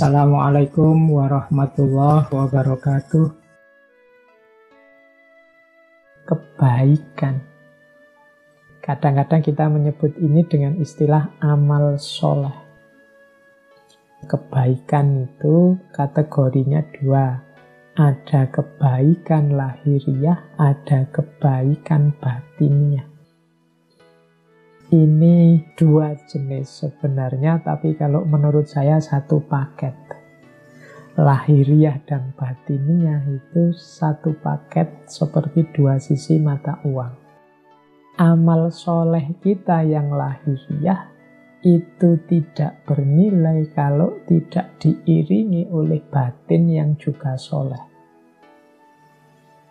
Assalamualaikum warahmatullahi wabarakatuh. Kebaikan. Kadang-kadang kita menyebut ini dengan istilah amal soleh. Kebaikan itu kategorinya dua. Ada kebaikan lahiriah, ada kebaikan batiniah. Ini dua jenis sebenarnya, tapi kalau menurut saya satu paket. Lahiriah dan batiniah itu satu paket seperti dua sisi mata uang. Amal soleh kita yang lahiriah itu tidak bernilai kalau tidak diiringi oleh batin yang juga soleh.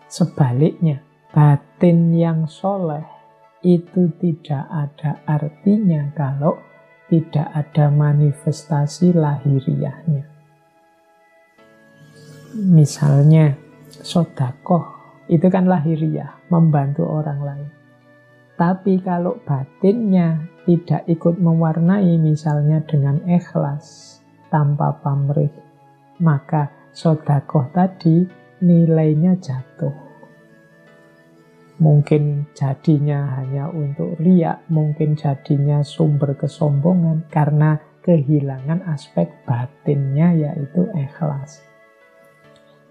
Sebaliknya, batin yang soleh itu tidak ada artinya kalau tidak ada manifestasi lahiriahnya. Misalnya, sodakoh itu kan lahiriah, membantu orang lain. Tapi kalau batinnya tidak ikut mewarnai misalnya dengan ikhlas, tanpa pamrih, maka sodakoh tadi nilainya jatuh. Mungkin jadinya hanya untuk riak, mungkin jadinya sumber kesombongan karena kehilangan aspek batinnya yaitu ikhlas.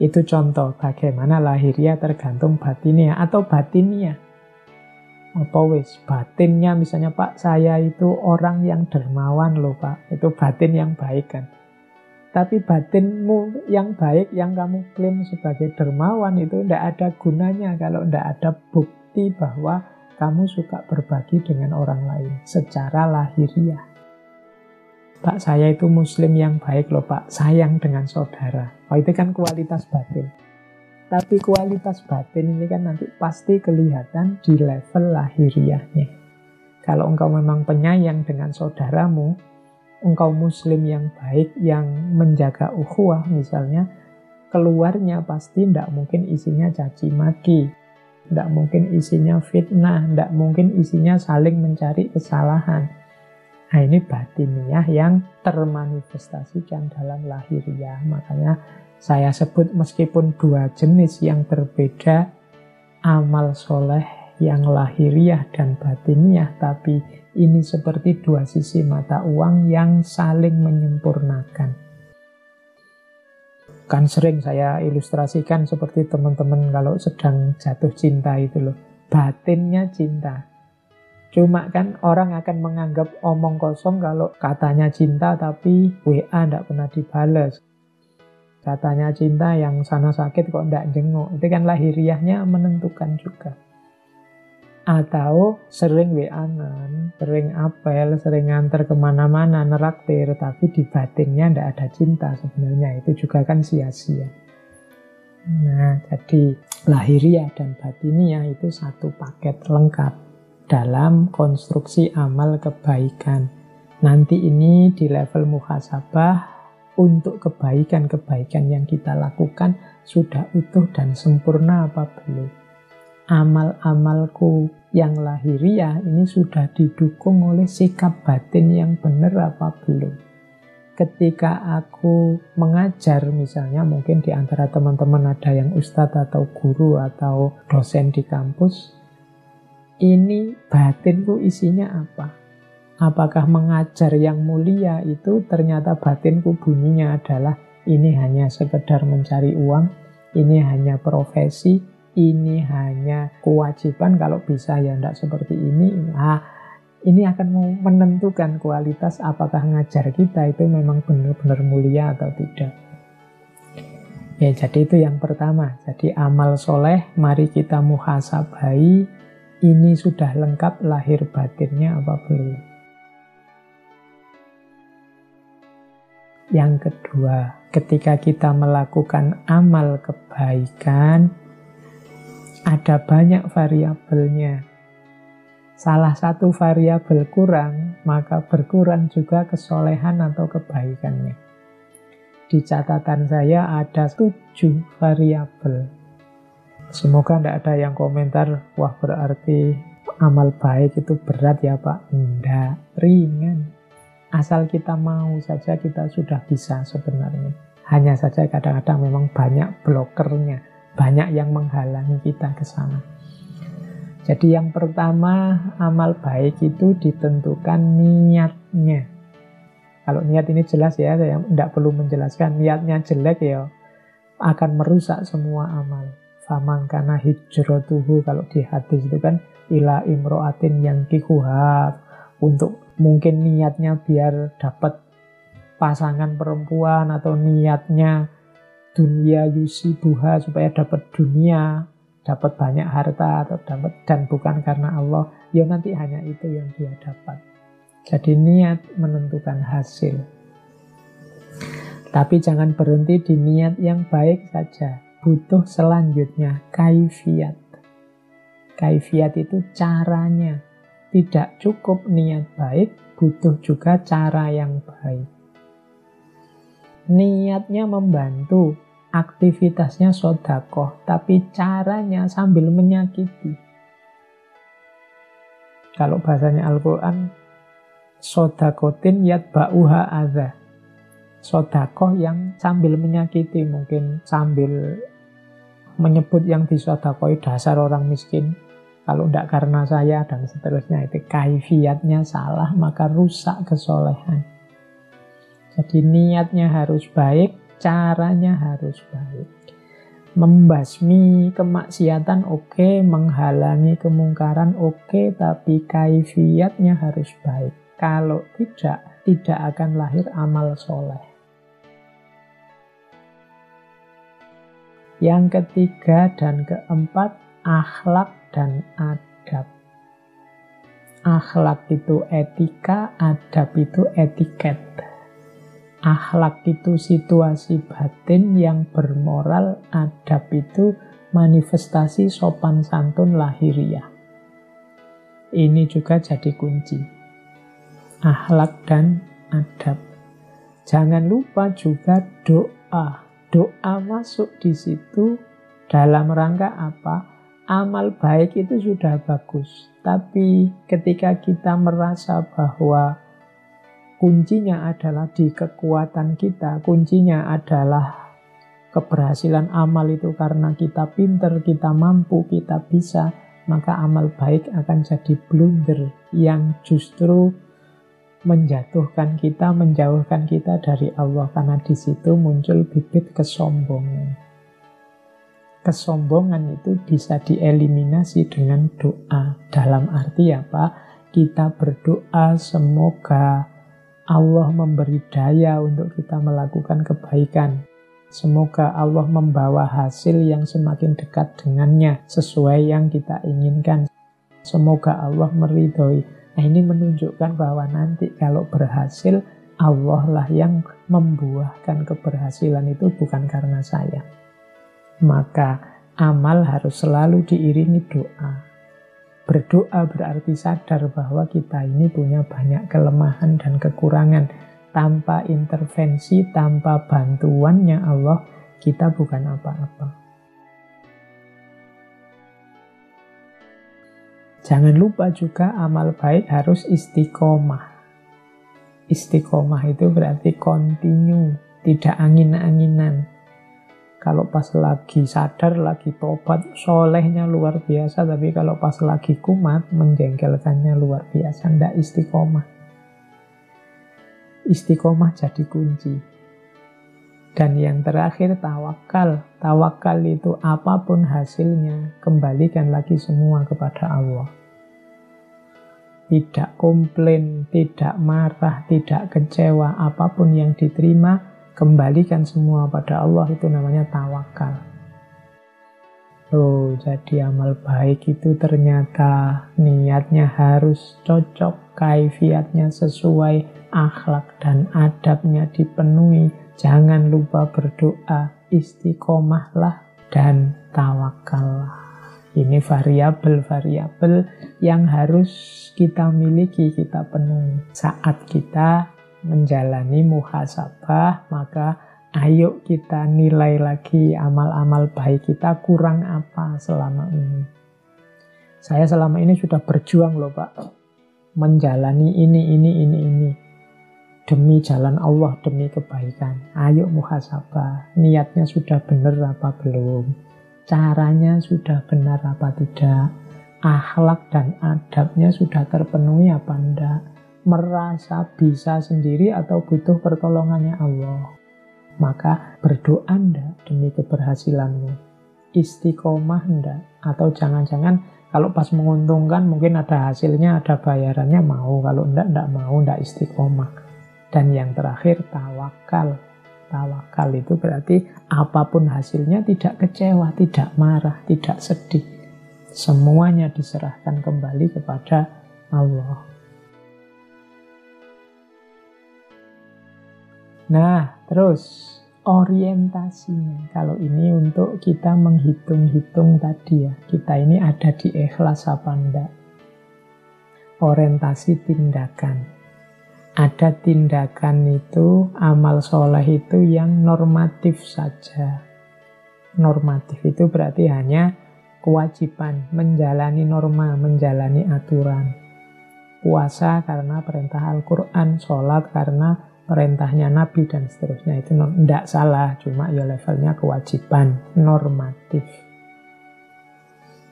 Itu contoh bagaimana lahiriah tergantung batinnya atau batinnya. Apa wis batinnya misalnya Pak saya itu orang yang dermawan loh Pak. Itu batin yang baik kan. Tapi batinmu yang baik yang kamu klaim sebagai dermawan itu tidak ada gunanya kalau tidak ada bukti bahwa kamu suka berbagi dengan orang lain secara lahiriah. Pak saya itu muslim yang baik loh pak, sayang dengan saudara. Oh itu kan kualitas batin. Tapi kualitas batin ini kan nanti pasti kelihatan di level lahiriahnya. Kalau engkau memang penyayang dengan saudaramu, engkau muslim yang baik, yang menjaga ukhuwah misalnya, keluarnya pasti tidak mungkin isinya caci maki, tidak mungkin isinya fitnah, tidak mungkin isinya saling mencari kesalahan. Nah ini batiniah yang termanifestasikan dalam lahiriah. Makanya saya sebut meskipun dua jenis yang berbeda, amal soleh yang lahiriah dan batiniah, tapi ini seperti dua sisi mata uang yang saling menyempurnakan. Kan sering saya ilustrasikan seperti teman-teman kalau sedang jatuh cinta itu loh. Batinnya cinta. Cuma kan orang akan menganggap omong kosong kalau katanya cinta tapi WA tidak pernah dibales. Katanya cinta yang sana sakit kok tidak jenguk. Itu kan lahiriahnya menentukan juga. Atau sering WA-an, sering apel, sering nganter ke mana-mana, neraktir, tapi di batinnya tidak ada cinta sebenarnya. Itu juga kan sia-sia. Nah, jadi lahiriah dan batiniah itu satu paket lengkap dalam konstruksi amal kebaikan. Nanti ini di level muhasabah untuk kebaikan-kebaikan yang kita lakukan sudah utuh dan sempurna apa belum. Amal-amalku yang lahiriah ini sudah didukung oleh sikap batin yang benar apa belum. Ketika aku mengajar misalnya mungkin di antara teman-teman ada yang ustadz atau guru atau dosen di kampus, ini batinku isinya apa? Apakah mengajar yang mulia itu ternyata batinku bunyinya adalah ini hanya sekedar mencari uang, ini hanya profesi, ini hanya kewajiban kalau bisa ya tidak seperti ini. Nah, ini akan menentukan kualitas apakah ngajar kita itu memang benar-benar mulia atau tidak. Ya, jadi itu yang pertama. Jadi amal soleh, mari kita muhasabai. Ini sudah lengkap lahir batinnya apa belum? Yang kedua, ketika kita melakukan amal kebaikan, ada banyak variabelnya. Salah satu variabel kurang, maka berkurang juga kesolehan atau kebaikannya. Di catatan saya ada tujuh variabel. Semoga tidak ada yang komentar, wah berarti amal baik itu berat ya Pak. Enggak, ringan. Asal kita mau saja kita sudah bisa sebenarnya. Hanya saja kadang-kadang memang banyak blokernya, banyak yang menghalangi kita ke sana. Jadi yang pertama amal baik itu ditentukan niatnya. Kalau niat ini jelas ya, saya tidak perlu menjelaskan. Niatnya jelek ya akan merusak semua amal. Faman karena hijratuhu kalau di hadis itu kan ila imroatin yang kikuhab untuk mungkin niatnya biar dapat pasangan perempuan atau niatnya dunia yusi buha supaya dapat dunia dapat banyak harta atau dapat dan bukan karena Allah, ya nanti hanya itu yang dia dapat. Jadi niat menentukan hasil. Tapi jangan berhenti di niat yang baik saja. Butuh selanjutnya kaifiat. Kaifiat itu caranya. Tidak cukup niat baik, butuh juga cara yang baik. Niatnya membantu, aktivitasnya sodakoh, tapi caranya sambil menyakiti. Kalau bahasanya Al-Quran, sodakotin yat ba'uha adha. Sodakoh yang sambil menyakiti, mungkin sambil menyebut yang disodakoi dasar orang miskin. Kalau tidak karena saya dan seterusnya, itu kaifiatnya salah, maka rusak kesolehan. Jadi niatnya harus baik, caranya harus baik. Membasmi kemaksiatan oke, okay, menghalangi kemungkaran oke, okay, tapi kaifiatnya harus baik. Kalau tidak, tidak akan lahir amal soleh. Yang ketiga dan keempat, akhlak dan adab. Akhlak itu etika, adab itu etiket. Akhlak itu situasi batin yang bermoral, adab itu manifestasi sopan santun lahiriah. Ini juga jadi kunci. Akhlak dan adab. Jangan lupa juga doa. Doa masuk di situ dalam rangka apa? Amal baik itu sudah bagus. Tapi ketika kita merasa bahwa kuncinya adalah di kekuatan kita, kuncinya adalah keberhasilan amal itu karena kita pinter, kita mampu, kita bisa, maka amal baik akan jadi blunder yang justru menjatuhkan kita, menjauhkan kita dari Allah karena di situ muncul bibit kesombongan. Kesombongan itu bisa dieliminasi dengan doa. Dalam arti apa? Kita berdoa semoga Allah memberi daya untuk kita melakukan kebaikan. Semoga Allah membawa hasil yang semakin dekat dengannya sesuai yang kita inginkan. Semoga Allah meridhoi. Nah ini menunjukkan bahwa nanti kalau berhasil Allah lah yang membuahkan keberhasilan itu bukan karena saya. Maka amal harus selalu diiringi doa. Berdoa berarti sadar bahwa kita ini punya banyak kelemahan dan kekurangan. Tanpa intervensi, tanpa bantuannya Allah, kita bukan apa-apa. Jangan lupa juga amal baik harus istiqomah. Istiqomah itu berarti kontinu, tidak angin-anginan. Kalau pas lagi sadar, lagi tobat, solehnya luar biasa. Tapi kalau pas lagi kumat, menjengkelkannya luar biasa. Tidak istiqomah. Istiqomah jadi kunci. Dan yang terakhir tawakal. Tawakal itu apa pun hasilnya, kembalikan lagi semua kepada Allah. Tidak komplain, tidak marah, tidak kecewa, apa pun yang diterima, kembalikan semua pada Allah itu namanya tawakal. Oh, jadi amal baik itu ternyata niatnya harus cocok, kaifiatnya sesuai, akhlak dan adabnya dipenuhi. Jangan lupa berdoa, istiqomahlah dan tawakallah. Ini variabel-variabel yang harus kita miliki, kita penuhi saat kita menjalani muhasabah, maka ayo kita nilai lagi amal-amal baik kita kurang apa selama ini. Saya selama ini sudah berjuang loh Pak, menjalani ini, ini, ini, ini. demi jalan Allah, demi kebaikan. Ayo muhasabah, niatnya sudah benar apa belum? Caranya sudah benar apa tidak? Akhlak dan adabnya sudah terpenuhi apa enggak? Merasa bisa sendiri atau butuh pertolongannya Allah? Maka berdoa ndak demi keberhasilanmu? Istiqomah ndak? Atau jangan-jangan kalau pas menguntungkan mungkin ada hasilnya, ada bayarannya mau. Kalau ndak, ndak mau, ndak istiqomah. Dan yang terakhir tawakal. Tawakal itu berarti apa pun hasilnya tidak kecewa, tidak marah, tidak sedih. Semuanya diserahkan kembali kepada Allah. Nah, terus orientasinya. Kalau ini untuk kita menghitung-hitung tadi ya, kita ini ada di ikhlas apa enggak. Orientasi tindakan ada tindakan itu, amal soleh itu yang normatif saja. Normatif itu berarti hanya kewajiban menjalani norma, menjalani aturan. Puasa karena perintah Al-Quran, sholat karena perintahnya Nabi dan seterusnya. Itu tidak salah, cuma ya levelnya kewajiban, normatif.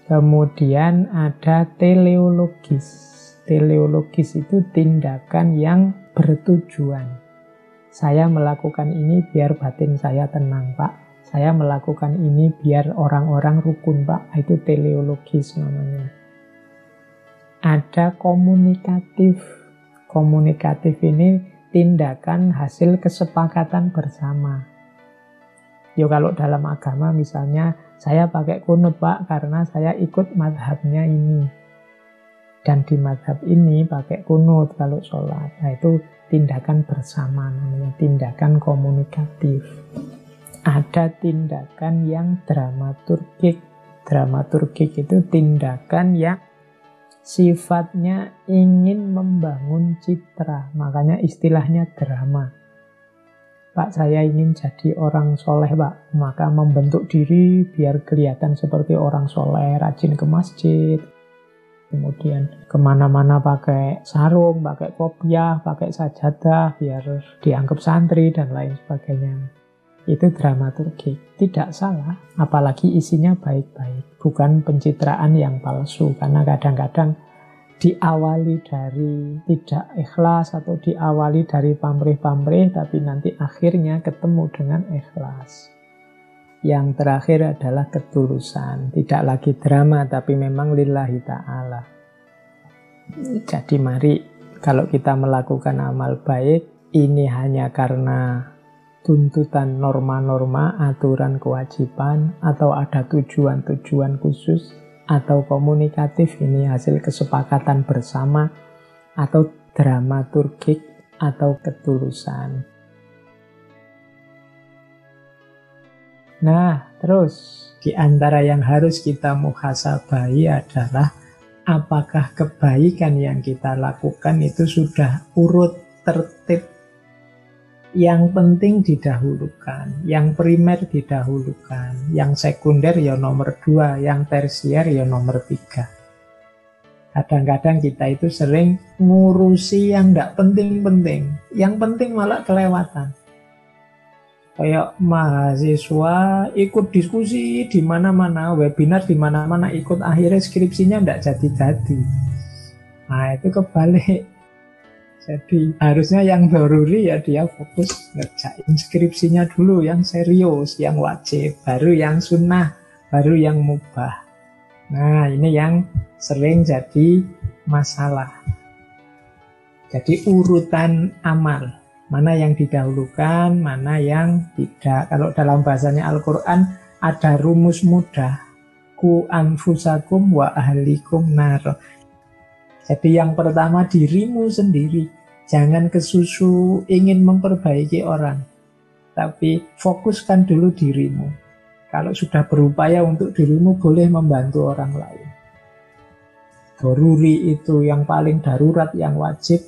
Kemudian ada teleologis teleologis itu tindakan yang bertujuan. Saya melakukan ini biar batin saya tenang, Pak. Saya melakukan ini biar orang-orang rukun, Pak. Itu teleologis namanya. Ada komunikatif. Komunikatif ini tindakan hasil kesepakatan bersama. Yo kalau dalam agama misalnya saya pakai kunut pak karena saya ikut madhabnya ini. Dan di madhab ini pakai kunut kalau sholat. Nah itu tindakan bersama namanya, tindakan komunikatif. Ada tindakan yang dramaturgik. Dramaturgik itu tindakan yang sifatnya ingin membangun citra. Makanya istilahnya drama. Pak saya ingin jadi orang soleh pak Maka membentuk diri biar kelihatan seperti orang soleh Rajin ke masjid kemudian ke mana-mana pakai sarung, pakai kopiah, pakai sajadah, biar dianggap santri dan lain sebagainya. Itu dramaturgi. Tidak salah, apalagi isinya baik-baik. Bukan pencitraan yang palsu, karena kadang-kadang diawali dari tidak ikhlas atau diawali dari pamrih-pamrih, tapi nanti akhirnya ketemu dengan ikhlas. Yang terakhir adalah ketulusan. Tidak lagi drama, tapi memang lillahi ta'ala. Jadi mari, kalau kita melakukan amal baik, ini hanya karena tuntutan norma-norma, aturan kewajiban, atau ada tujuan-tujuan khusus, atau komunikatif, ini hasil kesepakatan bersama, atau dramaturgik, atau ketulusan. Nah, terus di antara yang harus kita muhasabai adalah apakah kebaikan yang kita lakukan itu sudah urut tertib yang penting didahulukan, yang primer didahulukan, yang sekunder ya nomor dua, yang tersier ya nomor tiga. Kadang-kadang kita itu sering ngurusi yang tidak penting-penting, yang penting malah kelewatan kayak mahasiswa ikut diskusi di mana-mana, webinar di mana-mana ikut akhirnya skripsinya tidak jadi-jadi. Nah itu kebalik. Jadi harusnya yang doruri ya dia fokus ngerjain skripsinya dulu yang serius, yang wajib, baru yang sunnah, baru yang mubah. Nah ini yang sering jadi masalah. Jadi urutan amal mana yang didahulukan, mana yang tidak. Kalau dalam bahasanya Al-Quran ada rumus mudah. Ku anfusakum wa ahlikum nar. Jadi yang pertama dirimu sendiri. Jangan kesusu ingin memperbaiki orang. Tapi fokuskan dulu dirimu. Kalau sudah berupaya untuk dirimu boleh membantu orang lain. Doruri itu yang paling darurat, yang wajib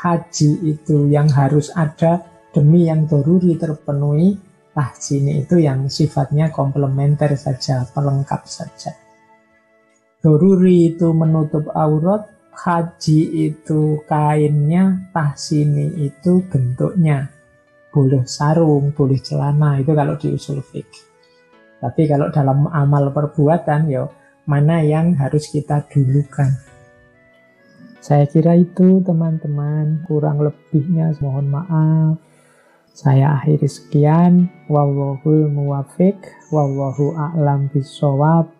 haji itu yang harus ada demi yang doruri terpenuhi, tahsini itu yang sifatnya komplementer saja, pelengkap saja. Doruri itu menutup aurat, haji itu kainnya, tahsini itu bentuknya. Boleh sarung, boleh celana, itu kalau di usul fikih. Tapi kalau dalam amal perbuatan, ya mana yang harus kita dulukan. Saya kira itu teman-teman, kurang lebihnya mohon maaf. Saya akhiri sekian. Wallahul muwafiq, wallahu a'lam bisawab.